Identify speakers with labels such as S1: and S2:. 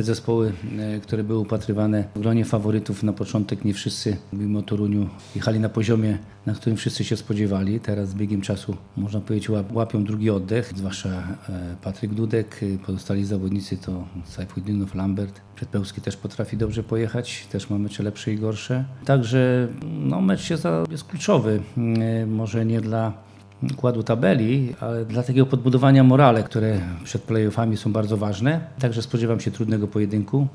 S1: te zespoły, e, które były upatrywane w gronie faworytów na początek, nie wszyscy, mówimy o Toruniu, jechali na poziomie, na którym wszyscy się spodziewali. Teraz z biegiem czasu, można powiedzieć, łap- łapią drugi oddech, zwłaszcza e, Patryk Dudek, e, pozostali zawodnicy to Sajfudinow, Lambert. Przedpełski też potrafi dobrze pojechać, też ma mecze lepsze i gorsze. Także no, mecz jest kluczowy, może nie dla układu tabeli, ale dla takiego podbudowania morale, które przed playoffami są bardzo ważne. Także spodziewam się trudnego pojedynku.